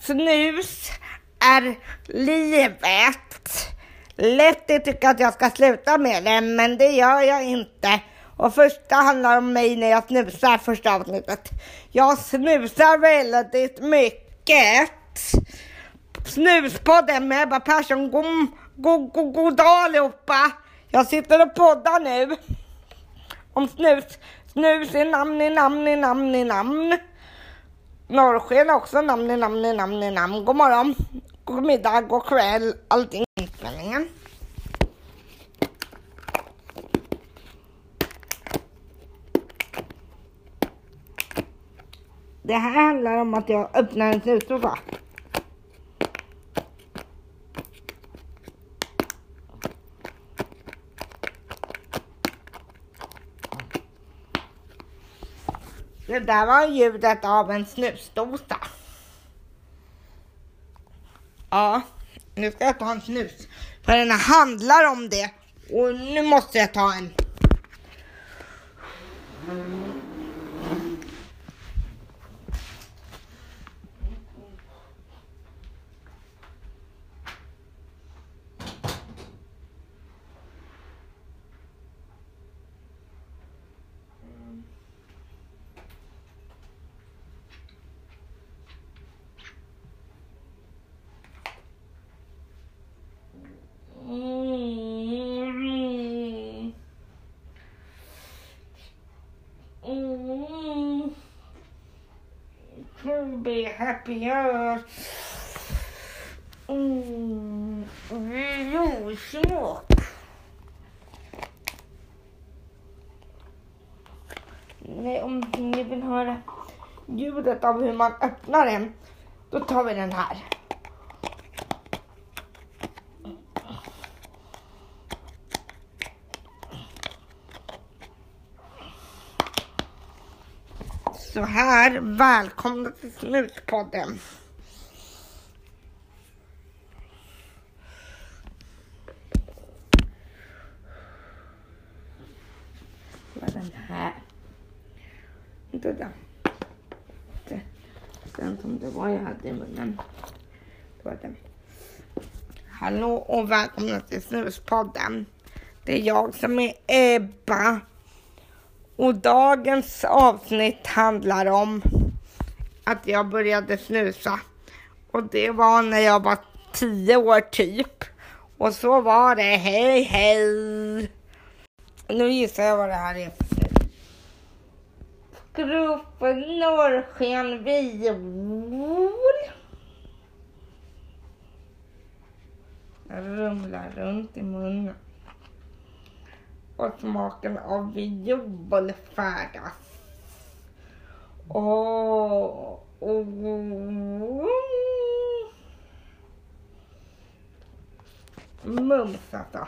snus är livet. Lätt att tycka att jag ska sluta med det, men det gör jag inte. Och första handlar om mig när jag snusar, första avsnittet. Jag snusar väldigt mycket. Snuspodden med Ebba Persson. God, god, god, god dag allihopa. Jag sitter och poddar nu. Om snus. Snus i namn i namn i namn i namn. Norrsken också namn i namn i namn i namn. God morgon, god middag, god kväll, allting i inspelningen. Det här handlar om att jag öppnar en snusdosa. Det där var ljudet av en snusdosa. Ja, nu ska jag ta en snus. För den handlar om det. Och nu måste jag ta en. Mm. Mm. To björn. Mm. Juicemat. Nej, om ni vill höra ljudet av hur man öppnar den, då tar vi den här. Så här, välkomna till Slutpodden. Vad den här? Inte den. Den som det var jag hade i munnen. Det var den. Hallå och välkomna till Snuspodden. Det är jag som är Ebba. Och dagens avsnitt handlar om att jag började snusa. Och det var när jag var tio år typ. Och så var det. Hej hej! Nu gissar jag vad det här är för snus. Gruppen Norrsken Viol. Rumlar runt i munnen och smaken av viol färdas. Åh, åh. Mums alltså.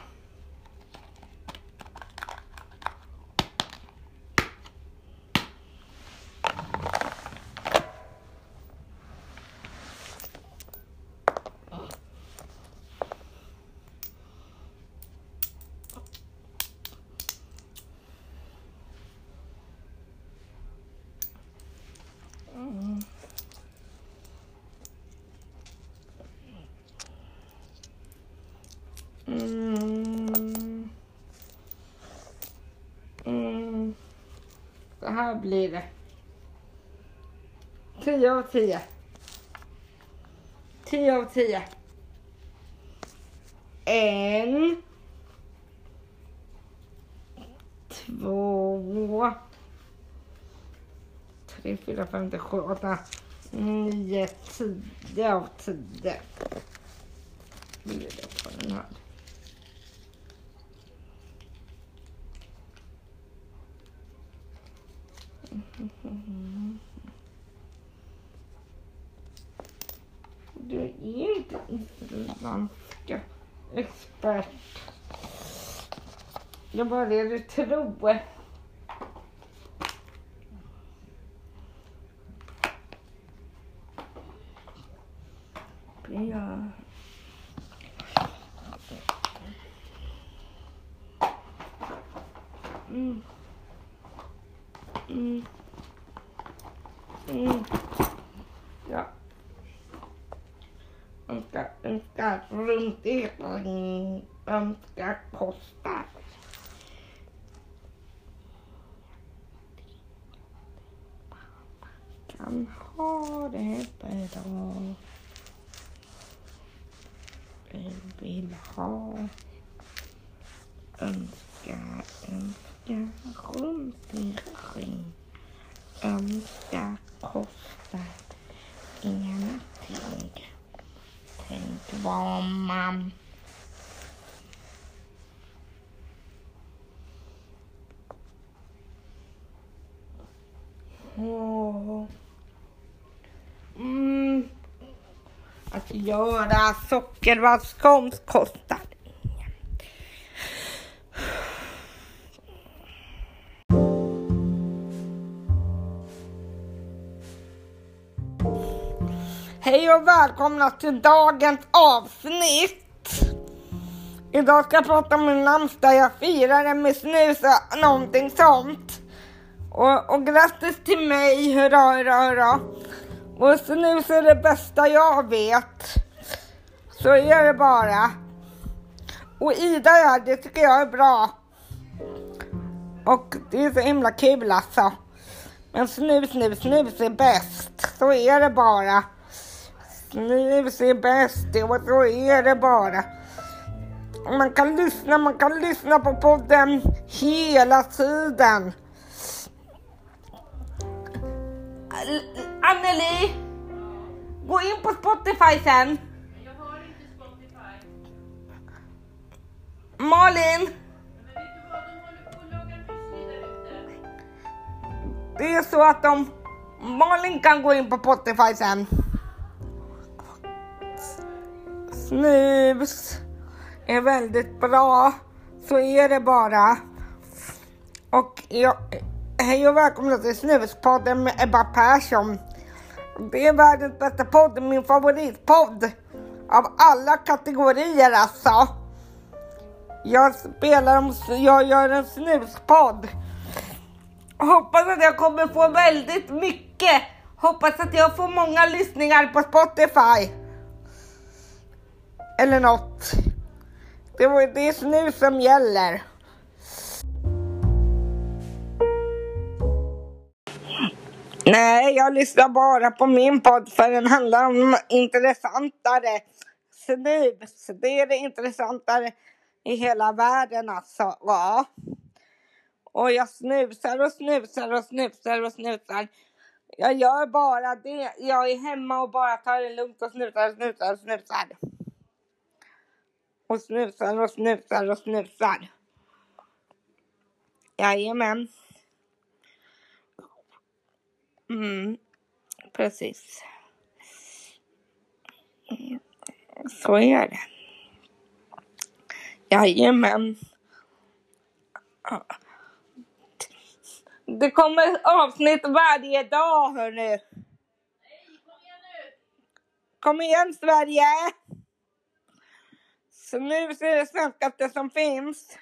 Mm. Mm. Mm. Så här blir det. 10 av 10. 10 av 10. En. Två. tre, fyra, fem, sju, åtta, nio, tio av tio. Blir det på den här. Du är inte isländska expert. Jag bara det du tror. Önskar rundering, önskar kostar. Kan ha det bra. Vill ha önska, önska rundering. Önska kostar ingenting. Tänk vad man Oh. Mm. Att göra sockervadskonst kostar Hej och välkomna till dagens avsnitt. Idag ska jag prata om min namnsdag. Jag firar med snus och någonting sånt. Och, och grattis till mig, hurra, hurra, hurra. Och snus är det bästa jag vet. Så är det bara. Och Ida ja, det tycker jag är bra. Och det är så himla kul alltså. Men snus, snus, snus är bäst. Så är det bara. Snus är bäst och så är det bara. Man kan lyssna, man kan lyssna på podden hela tiden. Anneli, gå in på Spotify sen. Jag har inte Spotify. Malin, det är så att de... Malin kan gå in på Spotify sen. Snus är väldigt bra. Så är det bara. Och jag... Hej och välkomna till Snuspodden med Ebba Persson. Det är världens bästa podd, min favoritpodd. Av alla kategorier alltså. Jag spelar om, jag gör en snuspodd. Hoppas att jag kommer få väldigt mycket. Hoppas att jag får många lyssningar på Spotify. Eller något. Det, var, det är snus som gäller. Nej, jag lyssnar bara på min podd för den handlar om intressantare snus. Det är det intressantare i hela världen alltså. Ja. Och jag snusar och snusar och snusar och snusar. Jag gör bara det. Jag är hemma och bara tar det lugnt och snusar och snusar och snusar. Och snusar och snusar och snusar. Jajamän. Mm, precis. Så är det. Jajamän. Ja. Det kommer avsnitt varje dag hörni. Kom igen nu! Kom igen Sverige! Snus är det svenskaste som finns.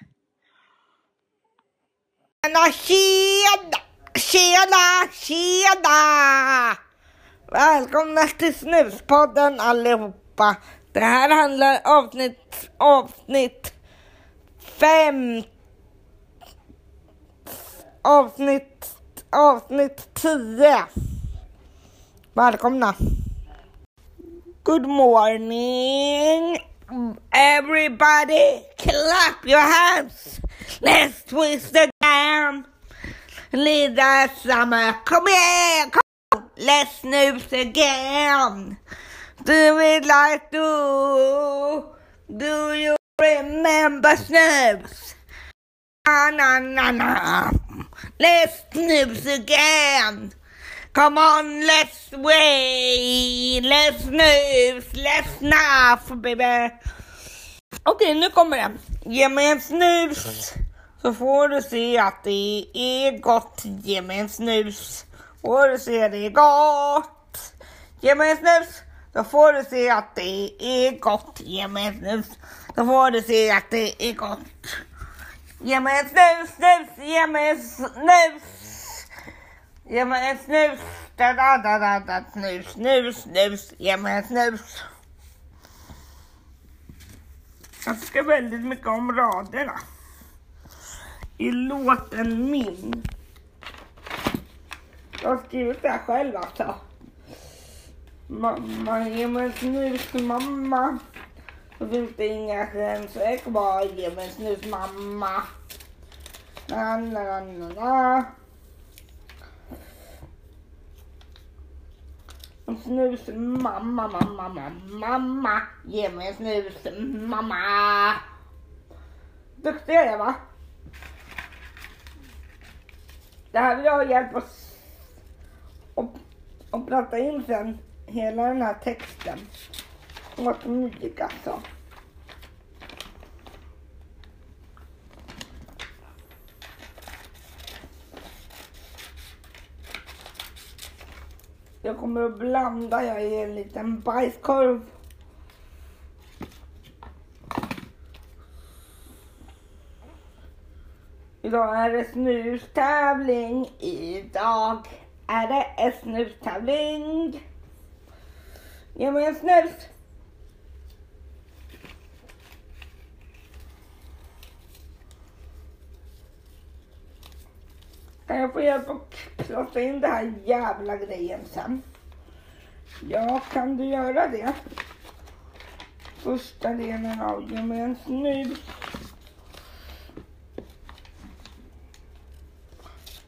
Tjena, tjena! Tjena, tjena! Välkomna till Snuspodden allihopa. Det här handlar avsnitt, avsnitt fem avsnitt, avsnitt tio. Välkomna. Good morning everybody. Clap your hands. Let's twist the down. Lilla summer. Kom igen, kom. Let's snooze again. Do it like do. Do you remember snooze? Na na na na. Let's snooze again. Come on, let's way, Let's snus! Let's snuff, baby. Okej, nu kommer den. Ge mig en snus. Så får du se att det är gott. Ge mig en snus. Får du se att det är gott. Ge mig en snus. Då får du se att det är gott. Ge mig en snus. Då får du se att det är gott. Ge mig en snus, snus, ge mig en snus. Ge mig en snus. Da, da, da, da, da. Snus, snus, snus. Ge mig en snus. Jag tycker väldigt mycket om raderna i låten Min. Jag har skrivit det här själv alltså. Mamma, ge mig en snus mamma. Då finns det inga gränser kvar. Ge mig en snus mamma. Na, na, na, na, na. En snus mamma, mamma, mamma, mamma. Ge mig en snus mamma. Duktig är jag va? Det här vill jag ha hjälp att och, och prata in sen hela den här texten. Åt musik alltså. Jag kommer att blanda jag i en liten bajskorv. Idag är det snustävling. Idag är det en snustävling. Ge mig en snus. Kan jag få hjälp att plåta in den här jävla grejen sen? Ja, kan du göra det? Första delen av ge mig.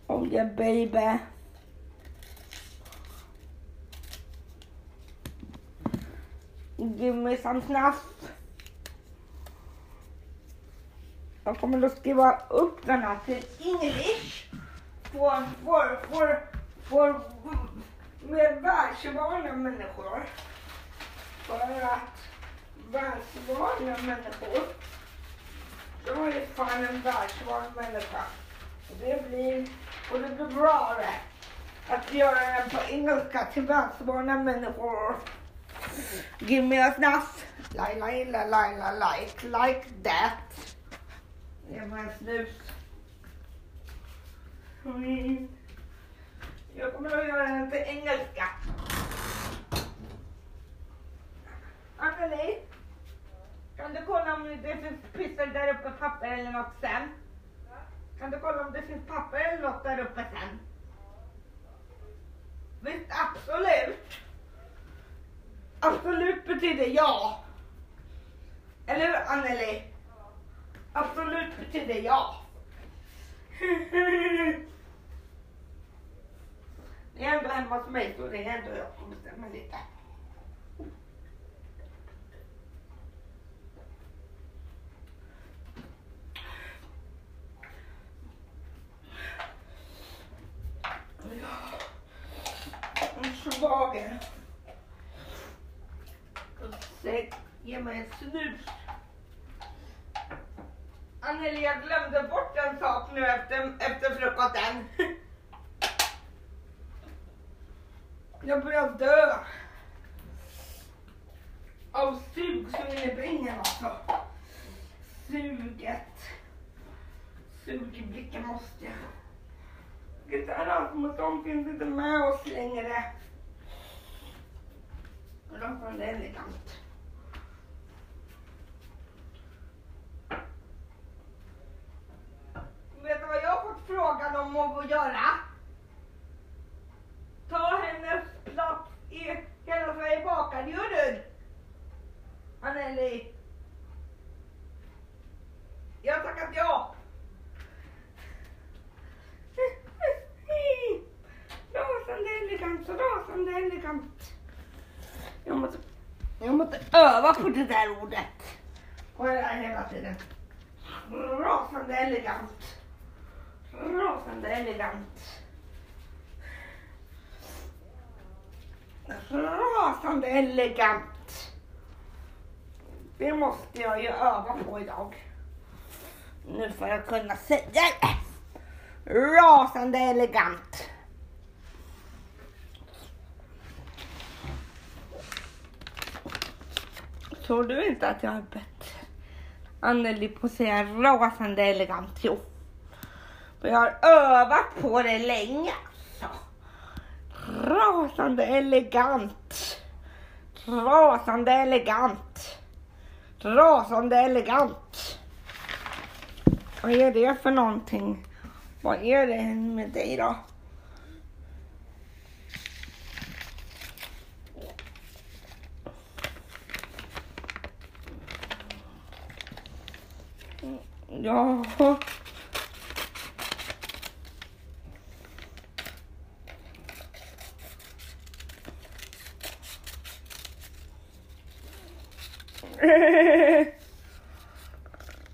Oh yeah baby. Give me some snuff. Jag kommer att skriva upp den här till English vår, vår, vår, vår med världsvana människor. För att världsvana människor. då är fan en världsvan människa. Och det blir, och det blir bra det. Att göra den på engelska till världsvana människor. Give me a snuff. Like, like, like, like, like, like that. Ge mig en snus. Mm. Jag kommer att göra den till engelska. Anneli, kan du kolla om det finns pyssel där uppe, papper eller något sen? Kan du kolla om det finns papper eller något där uppe sen? Visst, absolut. Absolut betyder ja. Eller hur Anneli? Absolut betyder ja. Ni är ändå hemma hos mig så det är ändå jag som bestämmer lite. En. Säg, ge mig en snus. Anneli, jag glömde bort en sak nu efter, efter frukosten. Jag börjar dö. Av sug så in i bängen alltså. Suget. Sug i blicken måste jag. Gitarr Rasmus, finns inte med oss längre. Och de får det elegant. Vet du vad jag har fått frågan om att göra? Hennes plats i Hela Sverige bakar juryn. Anneli. Jag har tackat ja. Rasande elegant, rasande elegant. Jag måste, jag måste öva på det där ordet. Och jag är hela tiden. Rasande elegant. Rasande elegant. Rasande elegant. Det måste jag ju öva på idag. Nu får jag kunna säga det. Rasande elegant. Tror du inte att jag har bett Anneli på att säga rasande elegant. Jo. Jag har övat på det länge. Rasande elegant. Rasande elegant. rasande elegant. Vad är det för någonting? Vad är det med dig då? Ja.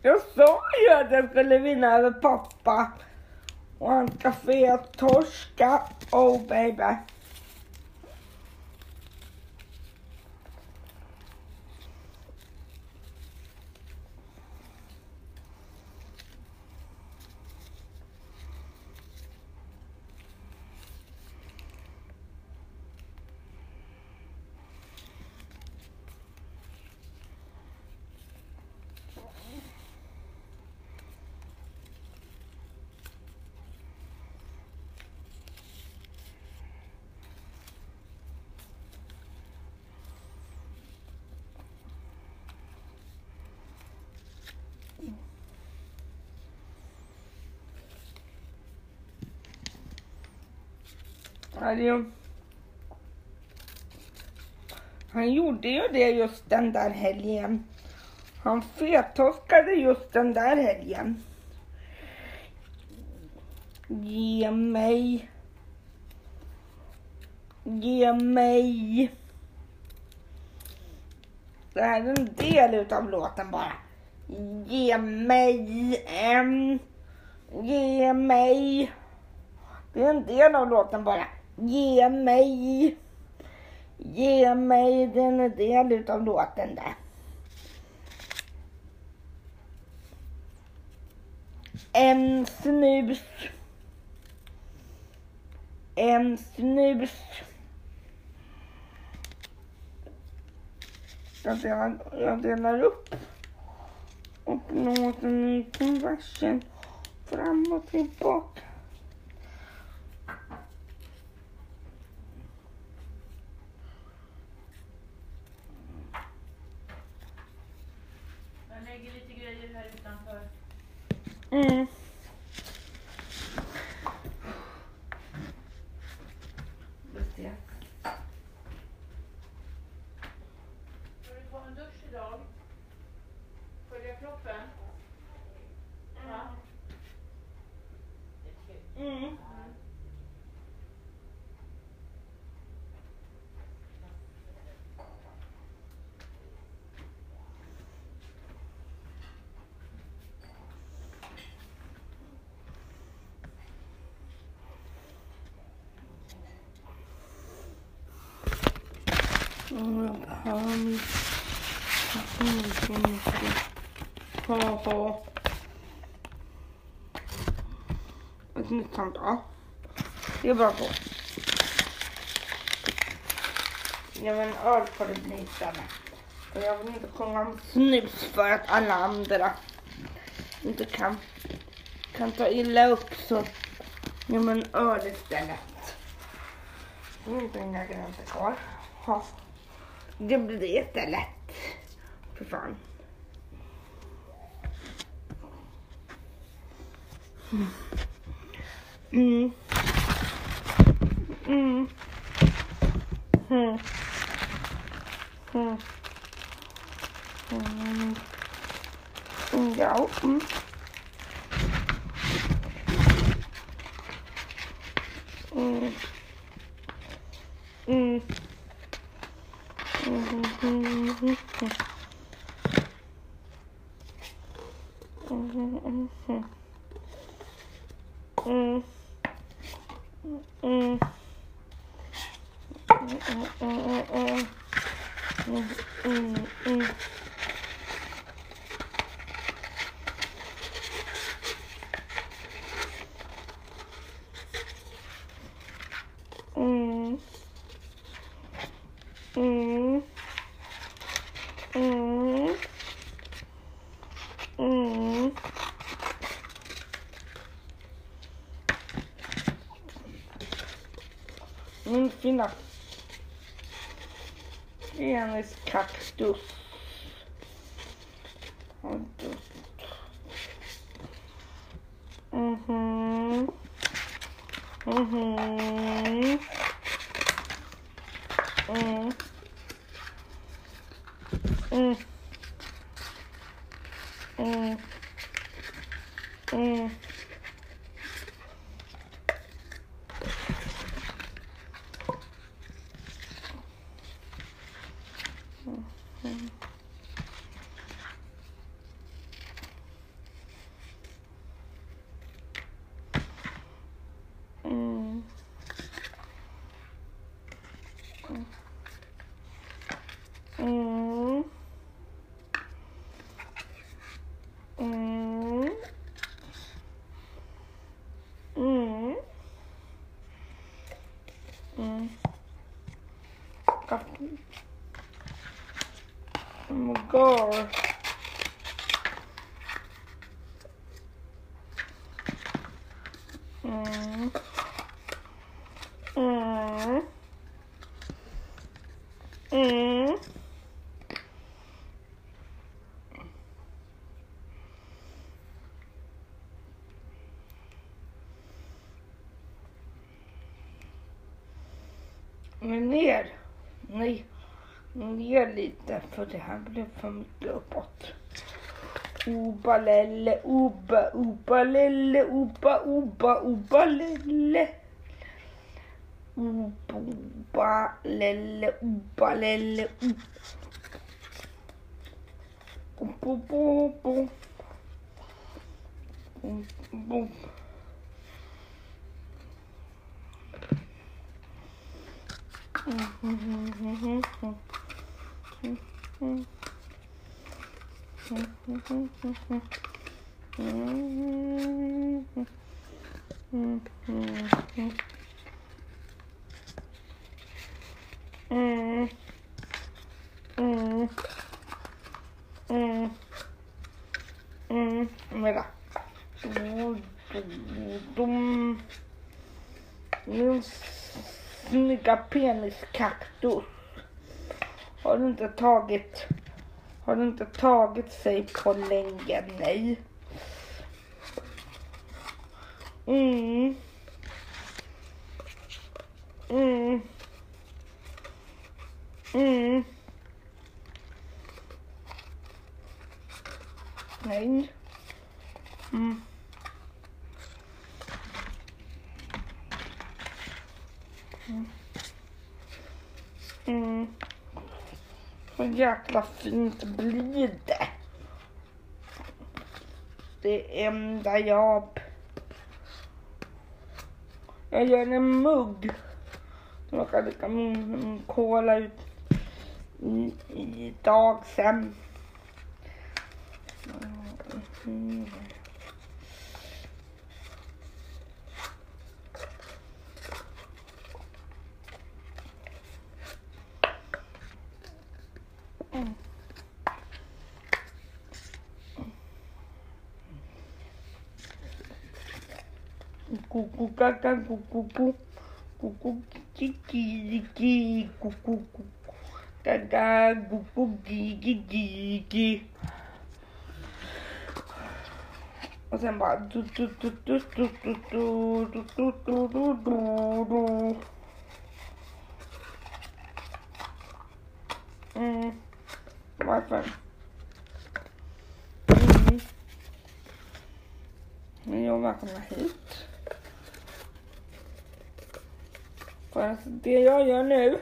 Jag sa ju att jag skulle vinna över pappa. Och han ska få torska. Oh baby. Han, ju, han gjorde ju det just den där helgen. Han fettorskade just den där helgen. Ge mig. Ge mig. Det här är en del utav låten bara. Ge mig en. Ge mig. Det är en del av låten bara. Ge mig. Ge mig. den är del utav låten där. En snus. En snus. Jag delar, jag delar upp och låter mig versen fram och tillbaka. Mm. Mm, han... Ha. Ett nytt samtal. Det är bra på. Ja men öl får det bli istället. Och jag vill inte sjunga om snus för att alla andra inte kan, kan ta illa upp så. Ja men öl istället. Det är inte inga gränser kvar. Ha. Det blir jättelätt. För fan. Mm. Mm. Mm. Mm. Mm. Ja. Mm. Mm. Mm. Mm-hmm. Yeah, let's cock stuff. score. Mm. Mm. Mm. Meneer. Nee. Mm, Ner lite för det här blev för mycket uppåt. Oba lelle, oba, oba lelle, oba, oba, oba lelle. Oba, oba lelle, oba lelle, oba. Oba, oba, oba. Oba, mm-hmm, mm-hmm, mm-hmm. Mira. Dum. Min snygga peniskaktus. Har du inte tagit har du inte tagit sig på länge? Nej. Mm. Mm. Mm. Nej. Mm. Mm. Mm. Så jäkla fint blir det. Det enda jag... Jag gör en mugg. Som Jag kan dricka min, cola ut i, sen. Mm. Cucu caca, cucu cu, cucu kiki kiki, cucu cu, caca, cucu gigi gigi. Och sen bara du du du du du du du du du du du du. Mm. Varför? Mm. Men jag välkomna hit. För att det jag gör nu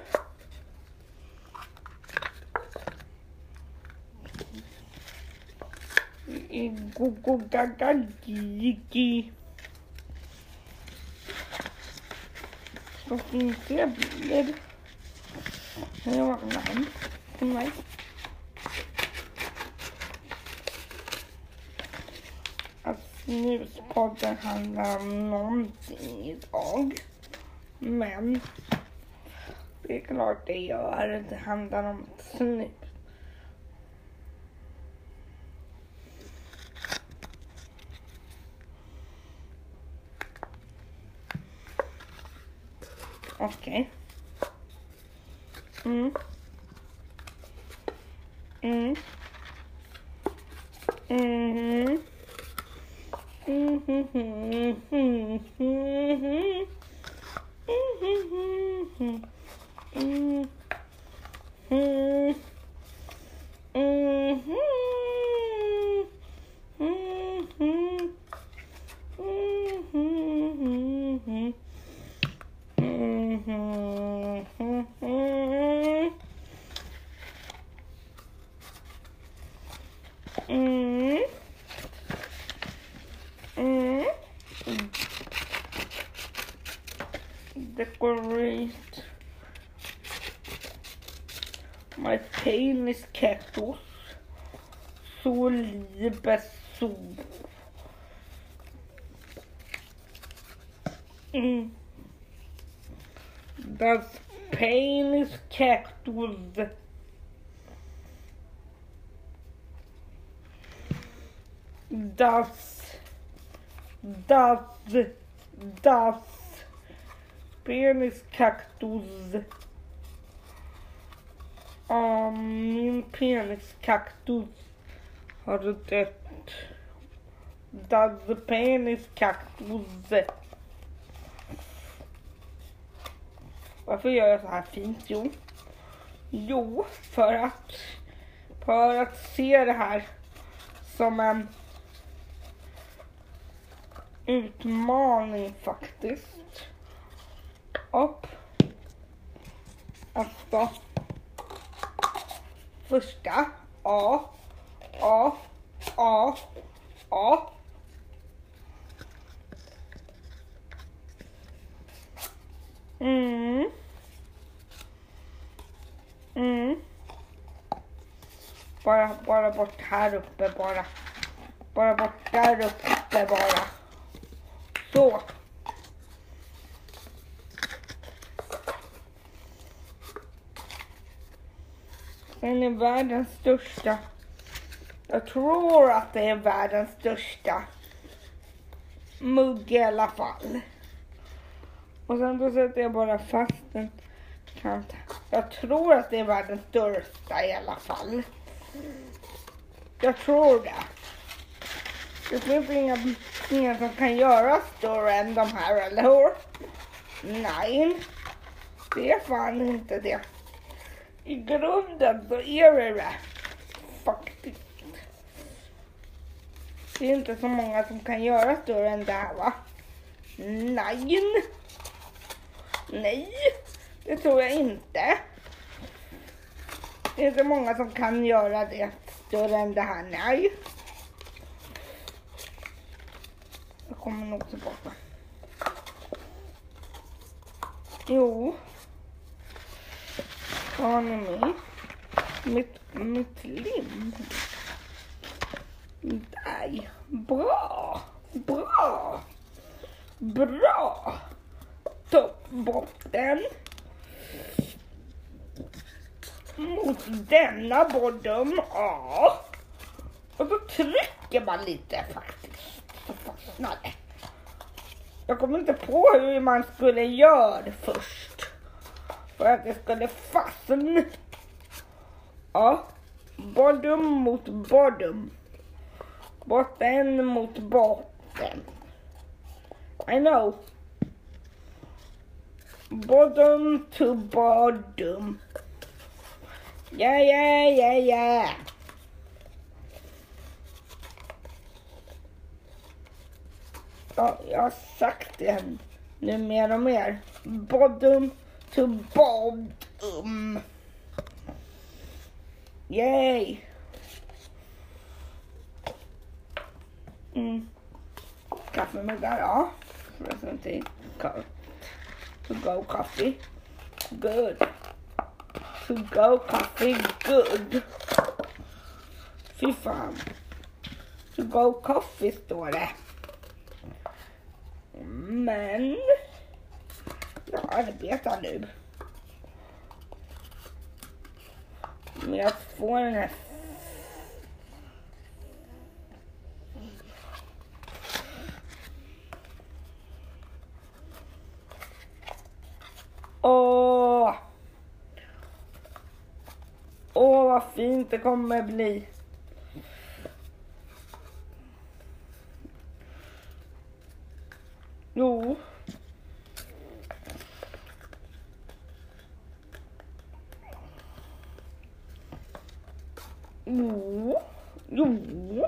är gogo gaga gigi. Så fint det blir. när jag vaknar hem till mig. Att snuspodden handlar om någonting idag. Men det är klart det gör. Det handlar om att snus. Okej. Okay. Mm. Mm. Mm. Mm. Mm. Mm. Mm. Mm. Mm-hmm. Mm-hmm. Mm-hmm. Mm-hmm. Mm-hmm. Mm-hmm. Hmm. decorate my famous cactus. So the best soup. Mm. That's painless cactus. That's, that's, that's. Das peniskaktus. Um, min peniskaktus har dött. Das peniskaktus. Varför gör jag så här fint? Jo, jo för att, för att se det här som en utmaning faktiskt. Och alltså första A, A, A, A. Mm. Mm. Bara, bara bort här uppe bara. Bara bort där uppe bara. Så. Den är världens största. Jag tror att det är världens största mugg i alla fall. Och sen då sätter jag bara fast den kant. Jag tror att det är världens största i alla fall. Jag tror det. Det finns inga, inga som kan göra större än de här, eller hur? Nej, det är fan inte det. I grunden så är det det. Faktiskt. Det är inte så många som kan göra större än det här va? Nej. Nej, det tror jag inte. Det är inte många som kan göra det större än det här, nej. Jag kommer nog tillbaka. Jo. Har ni mig? Mitt, mitt lim. Där. Bra. Bra. Bra. Ta bort den. Mot denna bottom. Ja. Och så trycker man lite faktiskt. Så fastnar det. Jag kommer inte på hur man skulle göra först. För att jag skulle fastna. Ja. Bottom mot bottom. Botten mot botten. I know. Bottom to bottom. Yeah, yeah, yeah, yeah. Ja, jag har sagt det nu mer och mer. Bottom to bottom. Yay! Mm. Kaffemuggar, ja. Presently to go coffee. Good. To go coffee, good. Fy fan. To go coffee står det. Men ska arbeta nu. men jag får den här Åh! Åh, vad fint det kommer bli. Jo. Jo. Jo.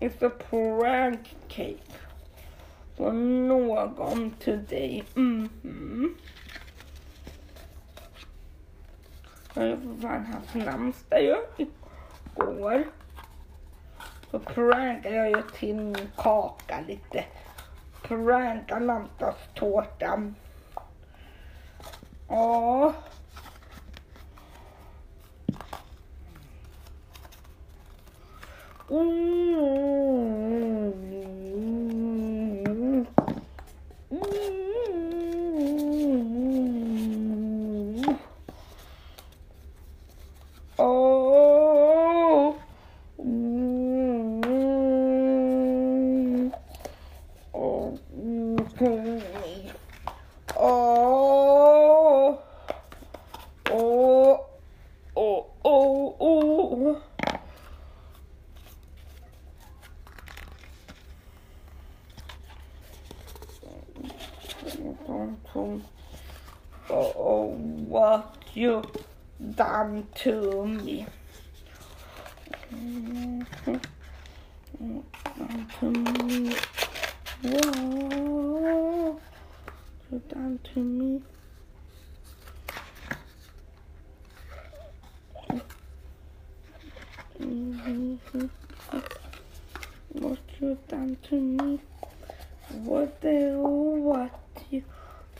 It's a prank cake. Från någon till dig. Mhm. Jag har ju för fan haft jag igår. Så prankade jag ju till min kaka lite. Pranka tårta. Ja.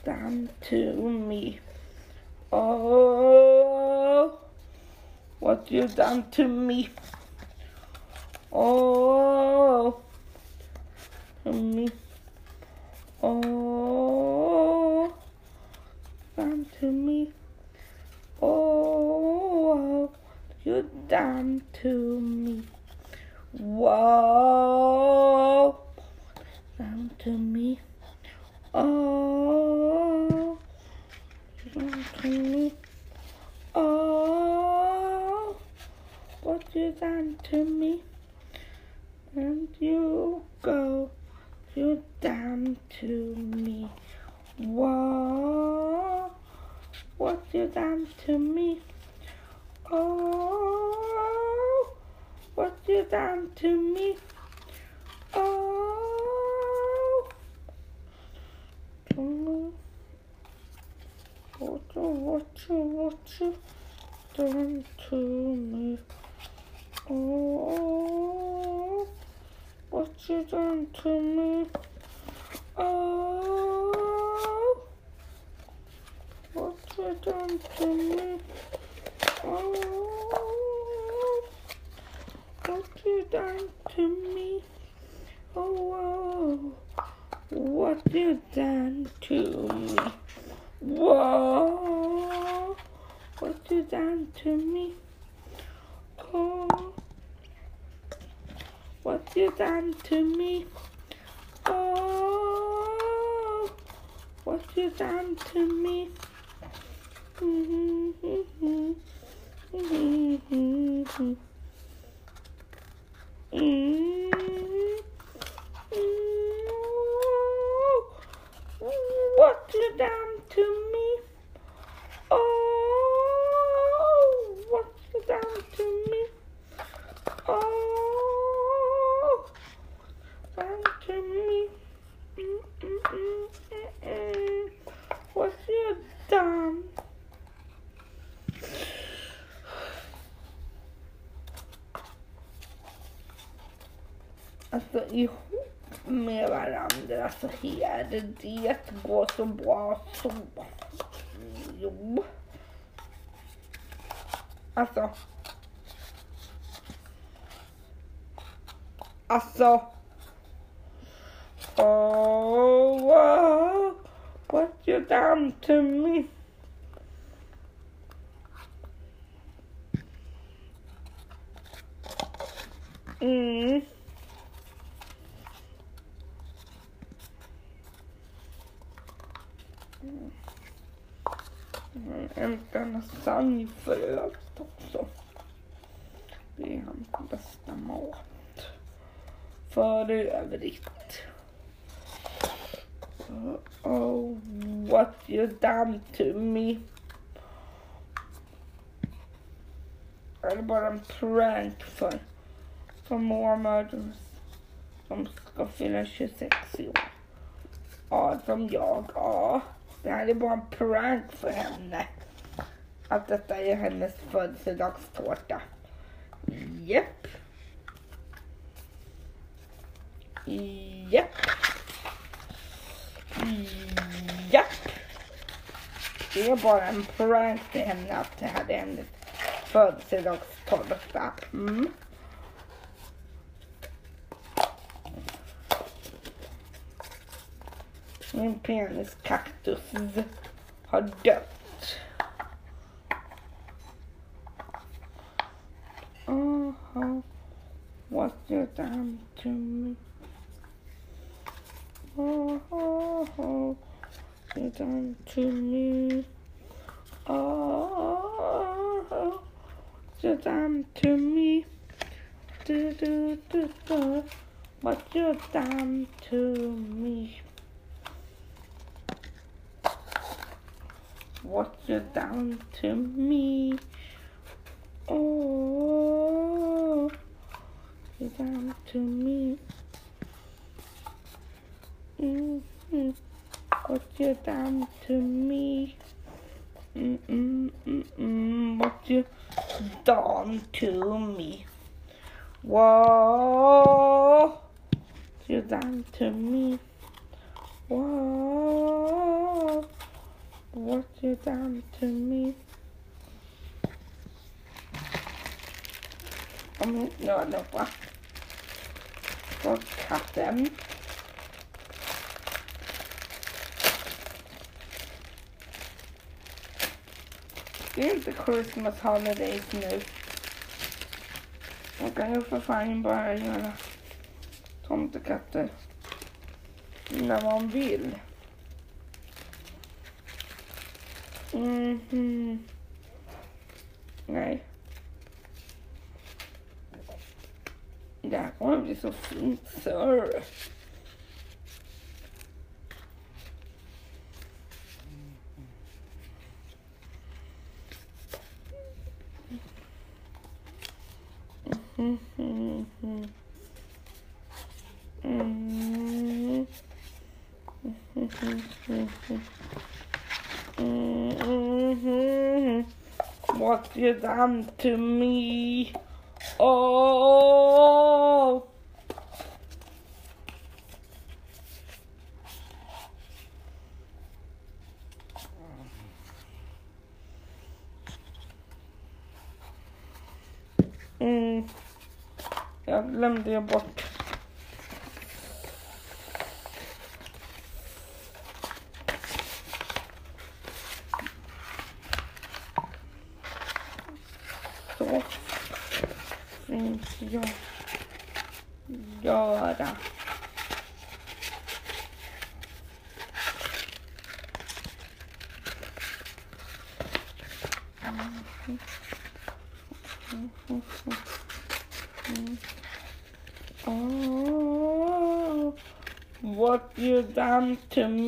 Done to me. Oh, what you done to me. Oh, to me. Oh, done to me. Oh, you done to me. Whoa, done to me. Oh, me. Oh, what you done to me? And you go, you done to me. Whoa, what you done to me? Oh, what you done to me? Oh, mm, what you, what you, what you done to me? Oh, what you done to me? Oh, what you done to me? Oh, what you done to me? Oh, oh what you done to me? Whoa, what you done to me? Oh, what you done to me? Oh, what you done to me? Mm-hmm. Mm-hmm. Mm-hmm. What you done to me? Oh, what you done to me? Oh, done to me. Mm, mm, mm. What you done? Alltså ihop med här, det går så bra så. Alltså. Alltså. Oh. What you done to me? Övrigt. Oh, what you done to me. Är det bara en prank för, för mormor som ska fylla 26 i år? Ja, som jag. Ja, det här är bara en prank för henne. Att detta är hennes födelsedagstårta. Japp. Japp. Japp. Det är bara en prank till henne att det hade en hennes födelsedagstårta. Mm. Min peniskaktus har dött. Uh-huh. What you done to me? Oh, you done to me? Oh, you done to me? Do, do, do, do. What you done to me? What you done to me? Oh, you done to me? Mm-hmm. What you done to me? Mm-mm, mm-mm. What you done to me? Whoa, you done to me? Whoa, what you done to me? Om inte jag lovar. På katten. Det är inte Christmas holidays nu. Man kan ju för fan bara göra tomtekatter när man vill. Mhm. Nej. Det här kommer bli så fint, sir. What you done to me? Oh. Jag glömde jag bort. Så finns jag göra. To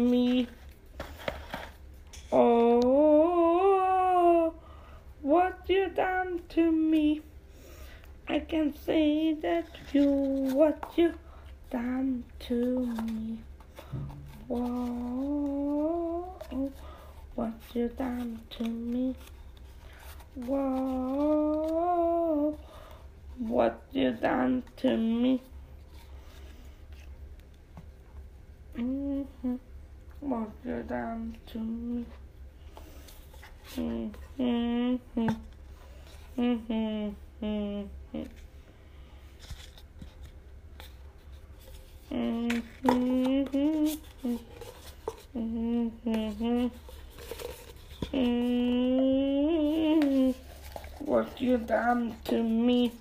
done to me?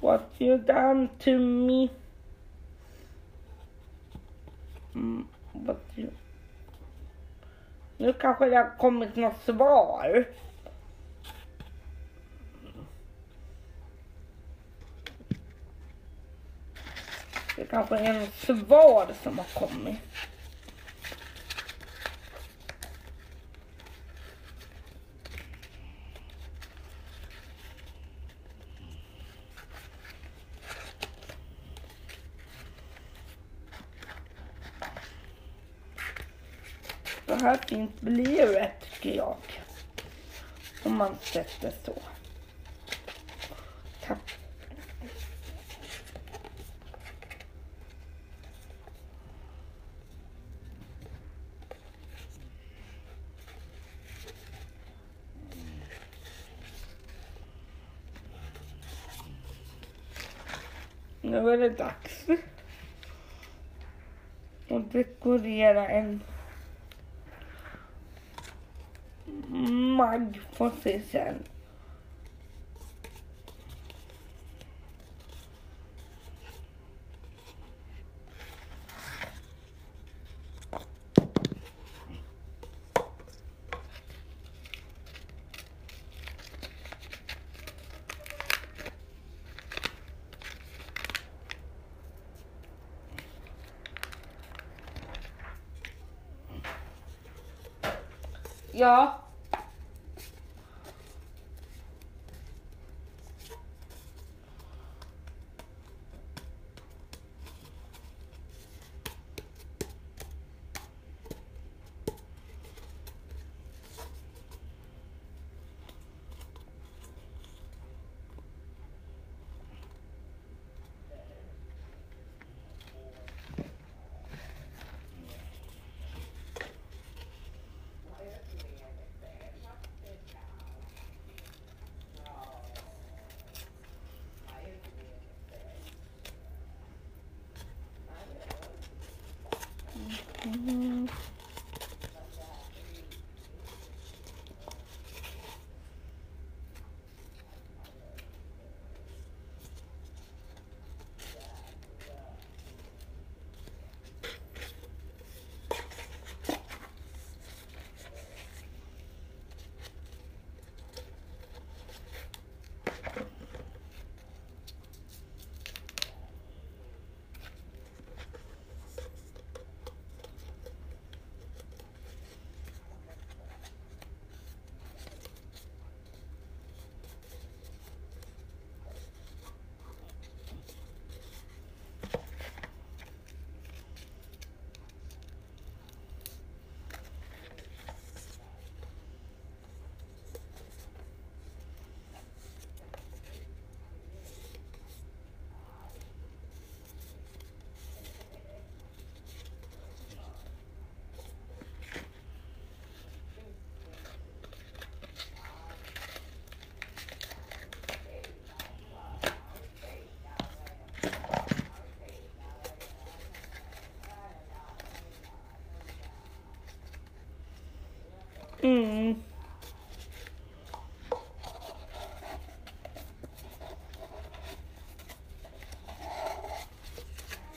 What you done to me? Mm, what you... Nu kanske det har kommit något svar. Det kanske är något svar som har kommit. Så här fint blir det tycker jag. Om man sätter så. Tapp. Nu är det dags att dekorera en Mag får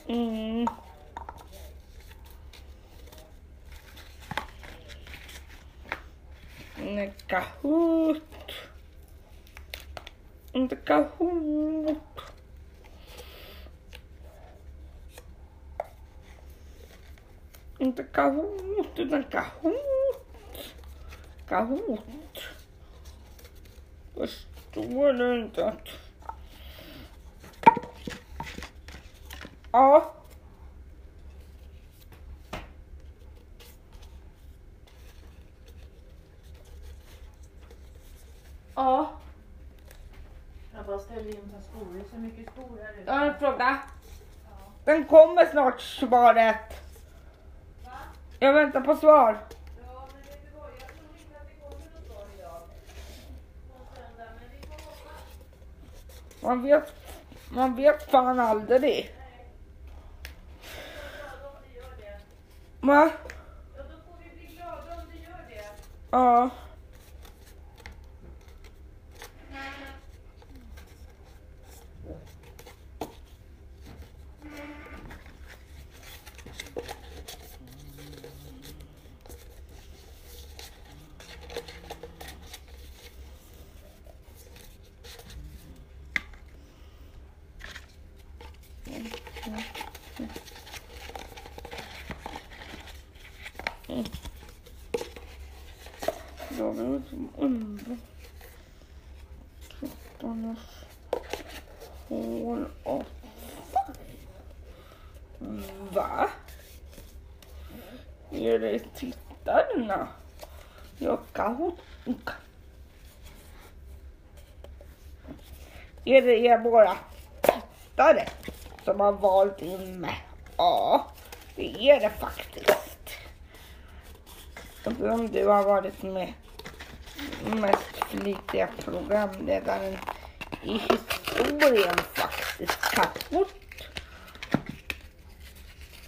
Mm. En Kahoot. En Kahoot. Inte Kahoot, utan Kahoot. Kahoot. Förstår du inte att... Ja. Ja, Jag bara ställer in på skor. Det är så mycket skor här ute. jag har en fråga. Den kommer snart svaret. Va? Jag väntar på svar. Ja, men vet du vad? Jag tror inte att det kommer något svar idag. På söndag, men vi får hoppas. Man vet, man vet fan aldrig. glada om det gör det. Va? Ja, då får vi bli glada om det gör det. Ja. Då var det som under tuttarnas hål och Va? Är det tittarna? Jag kan. Är det er våra tittare som har valt in mig? Ja, det är det faktiskt. Om du har varit med mest flitiga programledaren i historien faktiskt. Kattbort.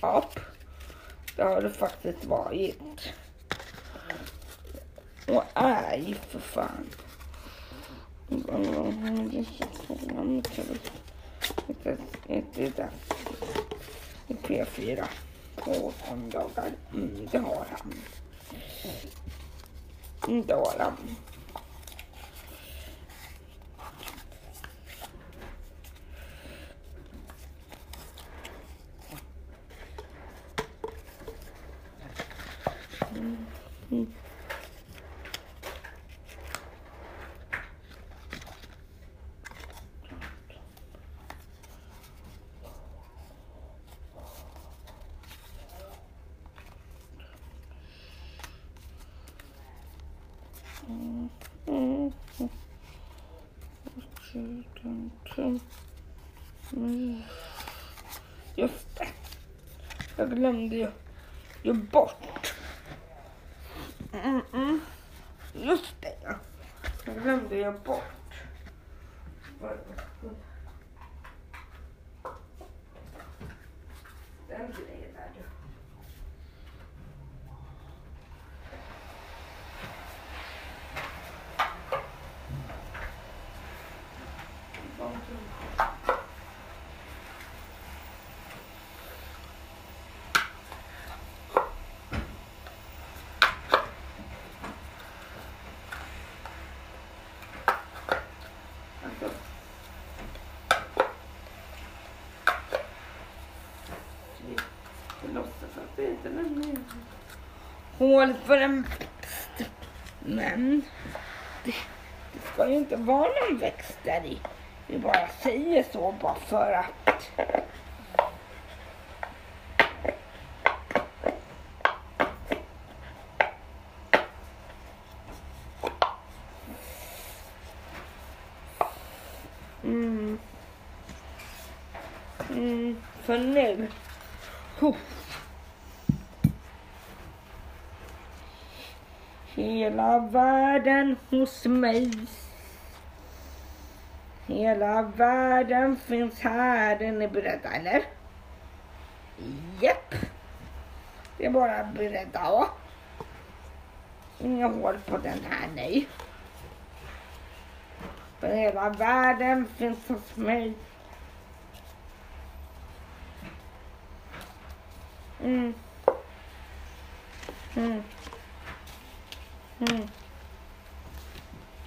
Ja, det har det faktiskt varit. Och aj för fan. I P4 på söndagar. Mm, det har han. Mm, det har han. Mm. Just det. Jag glömde ju, ju bort. Mm -mm. Just det, ja. Jag glömde ju bort. Den grejen där du. Alltså. Vi låtsas att det inte lämnar mål för en växt. Men det, det ska ju inte vara någon växt där i. Vi bara säger så bara för att. Mm. Mm, för nu. Huh. Hela världen hos mig. Hela världen finns här. Är ni beredda eller? Japp. Det är bara beredda va? Inga hål på den här nej. För hela världen finns hos mig. Mm. Mm. Mm.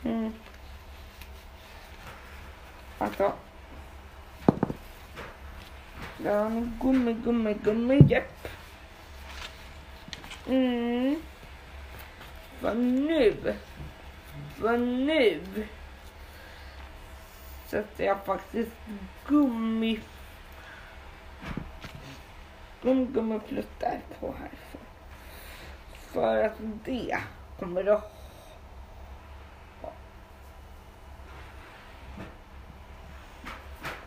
Mm. Alltså. Ja, var gummi, gummi, gummi, japp. Mm. Vad nu? Vad nu? Sätter jag faktiskt gummi gummipluttar på här. För att det kommer att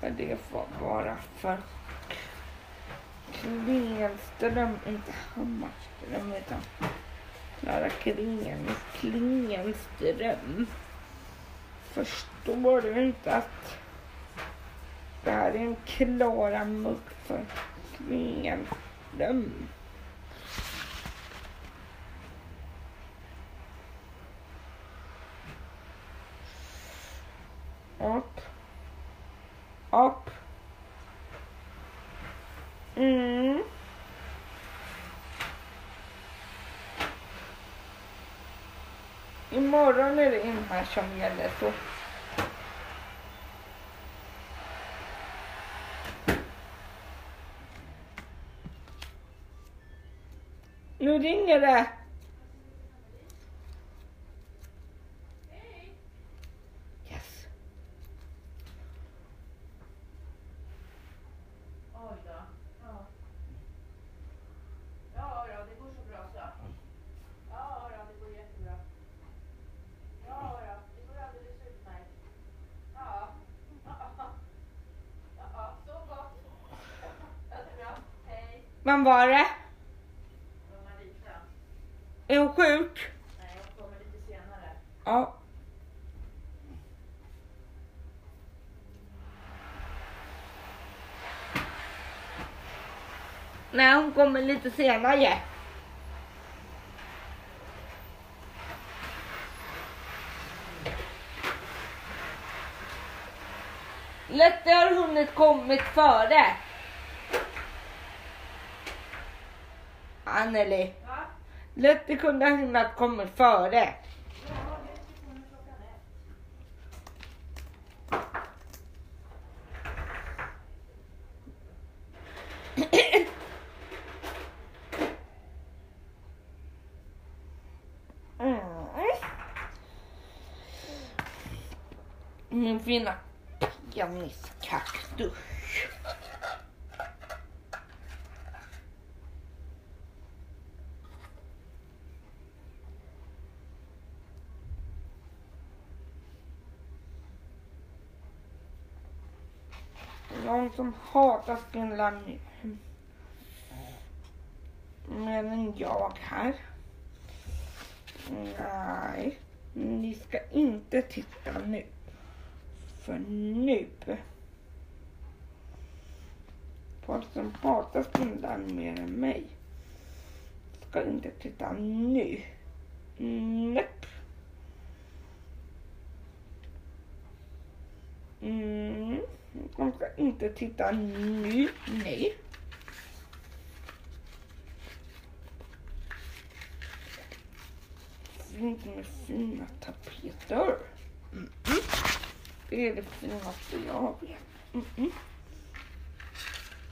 för det får vara för Klingenström, inte Hammarström utan Klara Klingen, Klingenström. Förstår du inte att det här är en Klara muck för Klingenström? Upp. Upp. Mm. Imorgon är det Ingmar som gäller så. Nu ringer det. Vem var det? Marita. Är hon sjuk? Nej, hon kommer lite senare. Ja. Nej, hon kommer lite senare. Lette har hunnit kommit före. Anneli. Va? Lette kunde ha hunnit komma före. Mm. Min fina pianiskaktus. Någon som hatar Finland nu. Men jag här. Nej, ni ska inte titta nu. För nu. Folk som hatar Finland mer än mig ska inte titta nu. Nope. Mm. De ska inte titta nu. Nej. Fint med fina tapeter. Mm. Det är det finaste jag vet. Mm.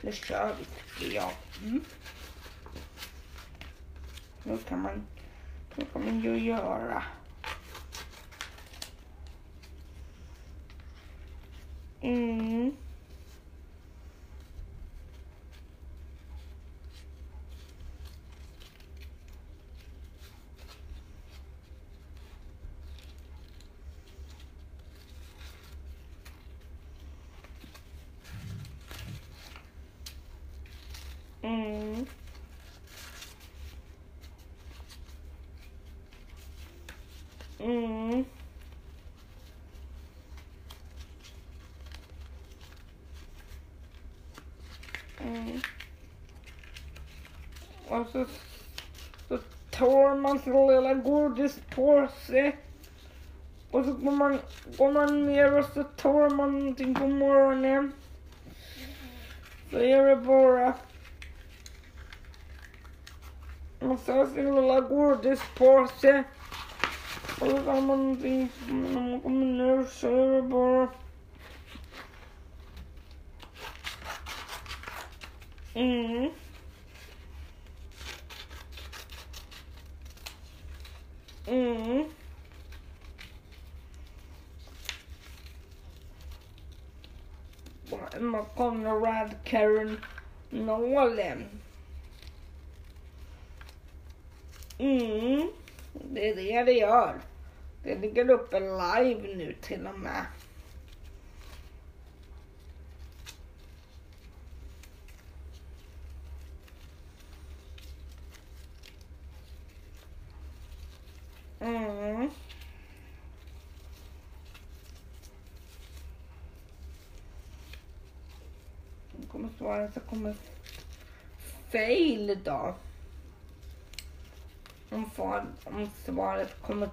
Det kör vi tycker jag. Mm. Nu kan man, nu kan man ju göra. Mm. Mm. Och så, så tar man sin lilla godispåse och så går man, går man ner och så tar man någonting på morgonen. Så är det bara man tar sin lilla godispåse och så tar man någonting när man kommer ner så är det bara Mm. Mm. Man Conrad Karen Nolan. Mm. Det är det det gör. Det ligger uppe live nu till och med. Mm. Det kommer svara så kommer fail idag. Om, far, om svaret kommer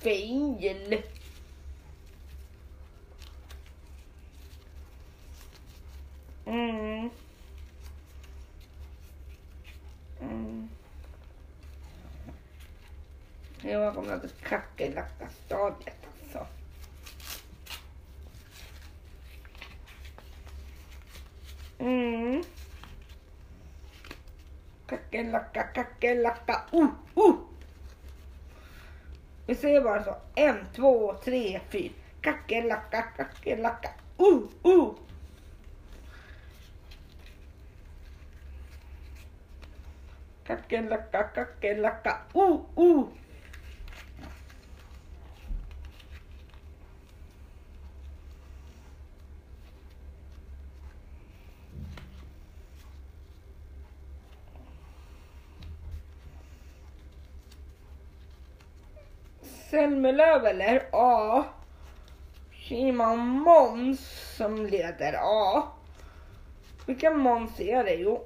fail. Mm. Mm. Jag kommer att kackerlackastadiet alltså. Mm. kackerlacka, kackerlacka, uh, oh, uh. Oh! Vi säger bara så. En, två, tre, fyra. Kackerlacka, kackerlacka, uh, oh, uh. Kackerlacka, kackerlacka, uh, uh. Selmelöv eller? Ja. Simon Måns som leder? Ja. Vilken Måns är det? Jo.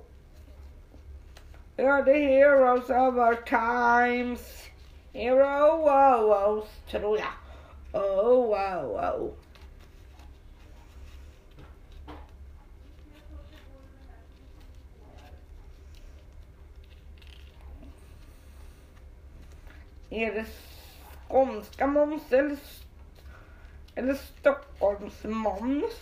The heroes of our times. Hero wow, tror jag. Oh wow, wow. Är det skånska Måns eller, eller Stockholms Måns?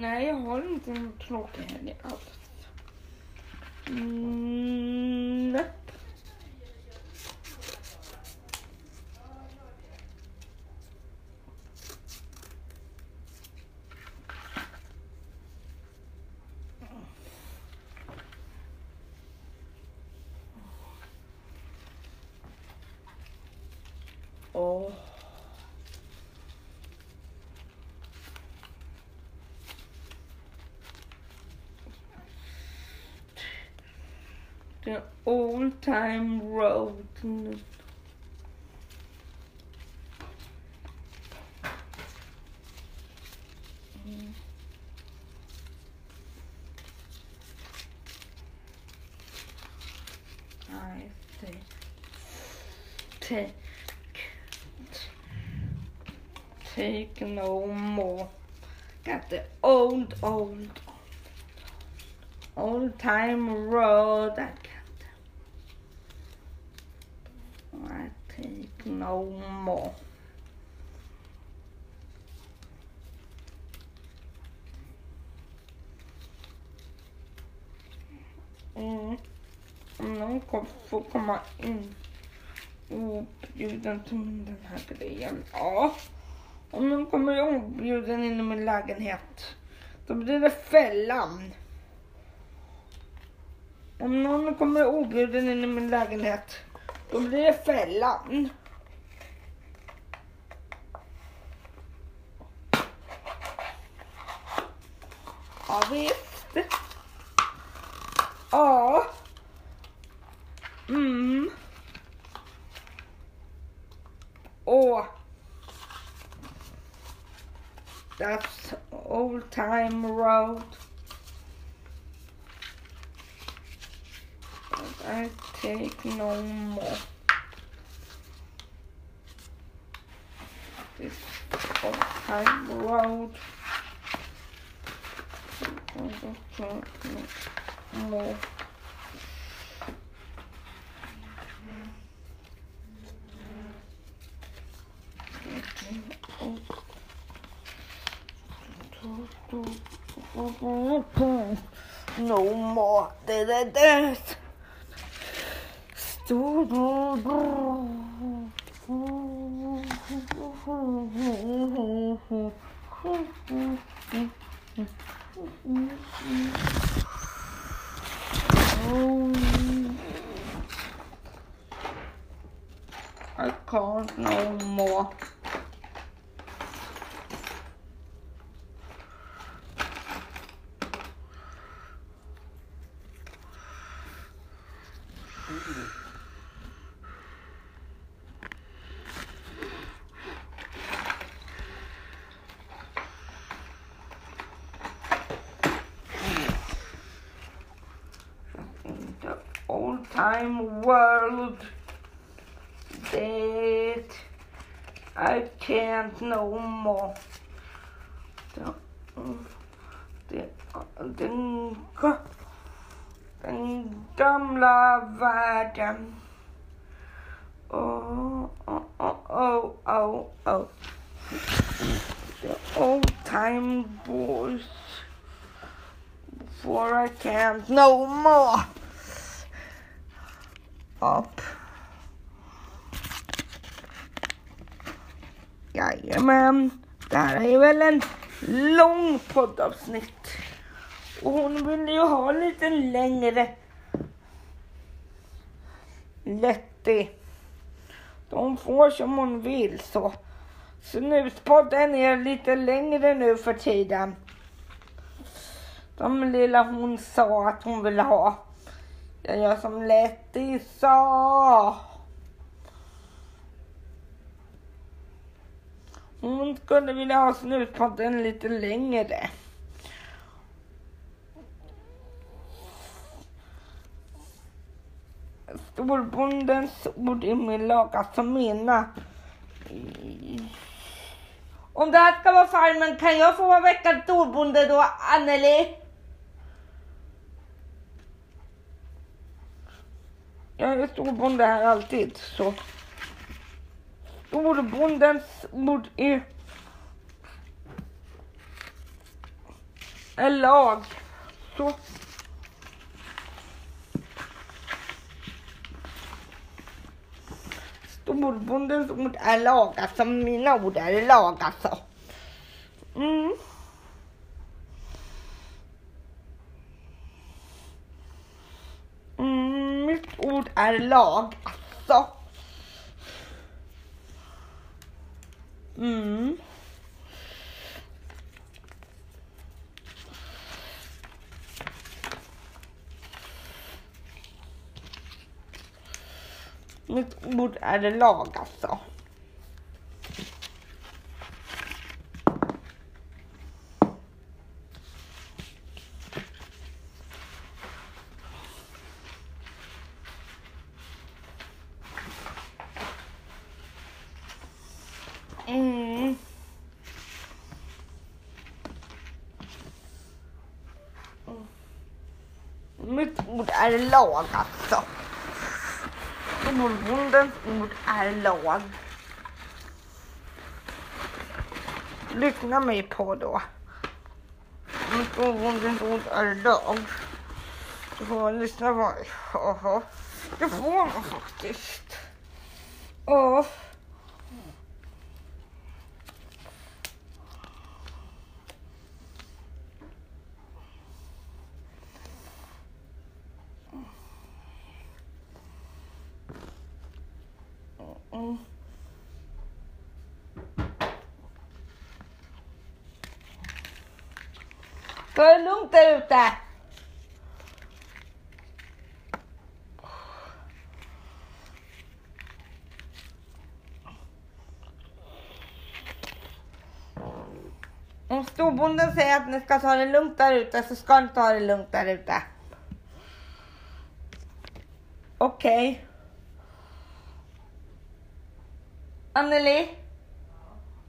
Nej, jag har inte en tråkig helg alls. Mm, The old time road. I think take take no more. Got the old old old time road I få komma in objuden till den här grejen. Ja. Om någon kommer objuden in i min lägenhet. Då blir det fällan. Om någon kommer objuden in i min lägenhet, då blir det fällan. no more. This I wrote more. No more. Da, da, da. I can't no more. time world that I can't no more. Den, den, den, den gamla världen. Oh, oh, oh, oh, oh, oh. The old time boys. For I can't no more. Up. Jajamän. Det här är väl en lång poddavsnitt. Och hon vill ju ha lite längre. Letty. De får som hon vill så. Snuspodden är lite längre nu för tiden. De lilla hon sa att hon ville ha. Jag gör som Letty sa. Hon skulle vilja ha snuspodden lite längre. Storbondens ord i min lag, som mina. Om det här ska vara farmen, kan jag få vara veckans storbonde då, Anneli? Jag är storbonde här alltid, så. Storbondens ord är... är lag. Så. Storbondens ord är lag, alltså mina ord är lag alltså. Mm. Mm, mitt ord är lag, alltså. Mm. Mitt ord är lag alltså. Mm. Mitt ord är lag alltså. Storbondens ord är lag. Lyssna mig på då. Storbondens ord är lag. Du får lyssna på mig. Jaha. Det får man faktiskt. Ja. Ta det lugnt där ute. Om storbonden säger att ni ska ta det lugnt där ute så ska ni ta det lugnt där ute. Okej. Anneli?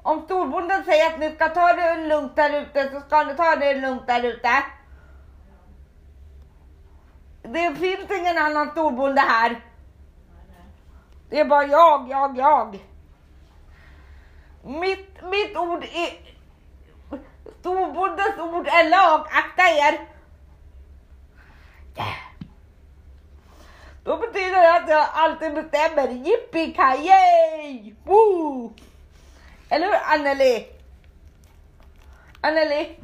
Om storbonden säger att ni ska ta det lugnt där ute så ska ni ta det lugnt där ute. Det finns ingen annan storbonde här. Det är bara jag, jag, jag. Mitt, mitt ord är... Storbondens ord är lag, akta er. Då betyder det att jag alltid bestämmer. Yippee Woo! Eller hur Anneli? Anneli?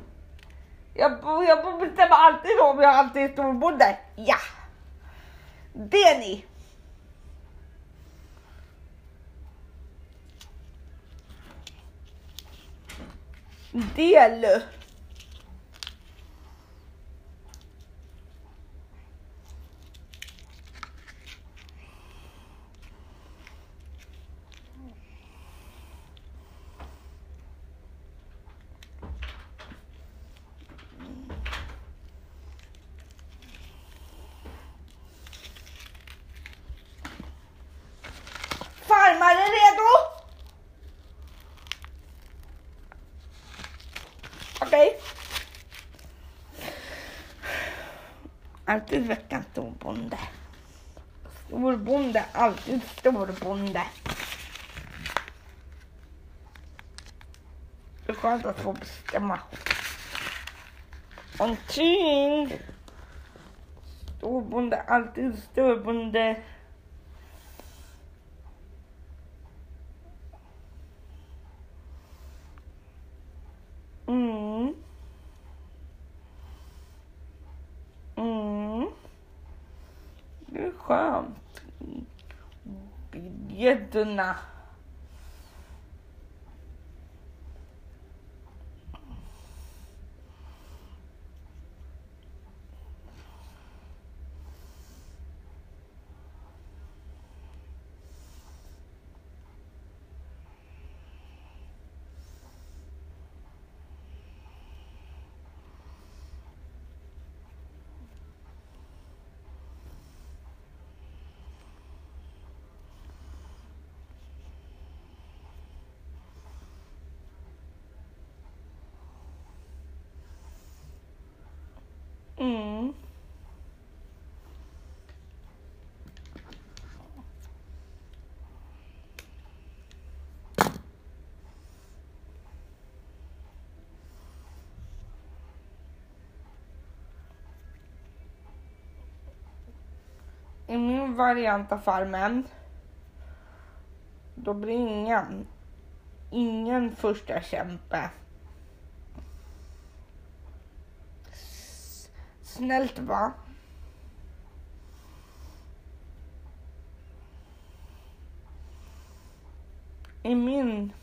Jag, jag bestämmer alltid om jag alltid är storbonde. Ja! Det är ni. Del. Alltid storbonde. Det är skönt att få bestämma. Omkring. Storbonde, alltid storbonde. Mm. Mm. Det är skönt. Gäddorna. Mm. I min variant av farmen då blir ingen, ingen första kämpe. S- Snällt va? I min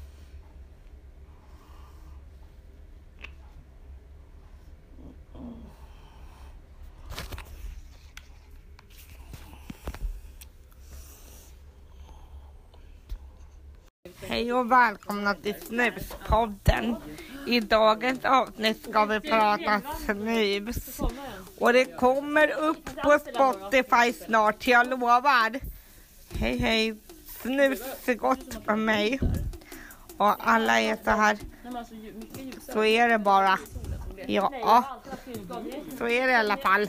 Hej och välkomna till Snuspodden. I dagens avsnitt ska vi prata snus. Och det kommer upp på Spotify snart, jag lovar. Hej hej, snus är gott för mig. Och alla är så här, så är det bara. Ja, så är det i alla fall.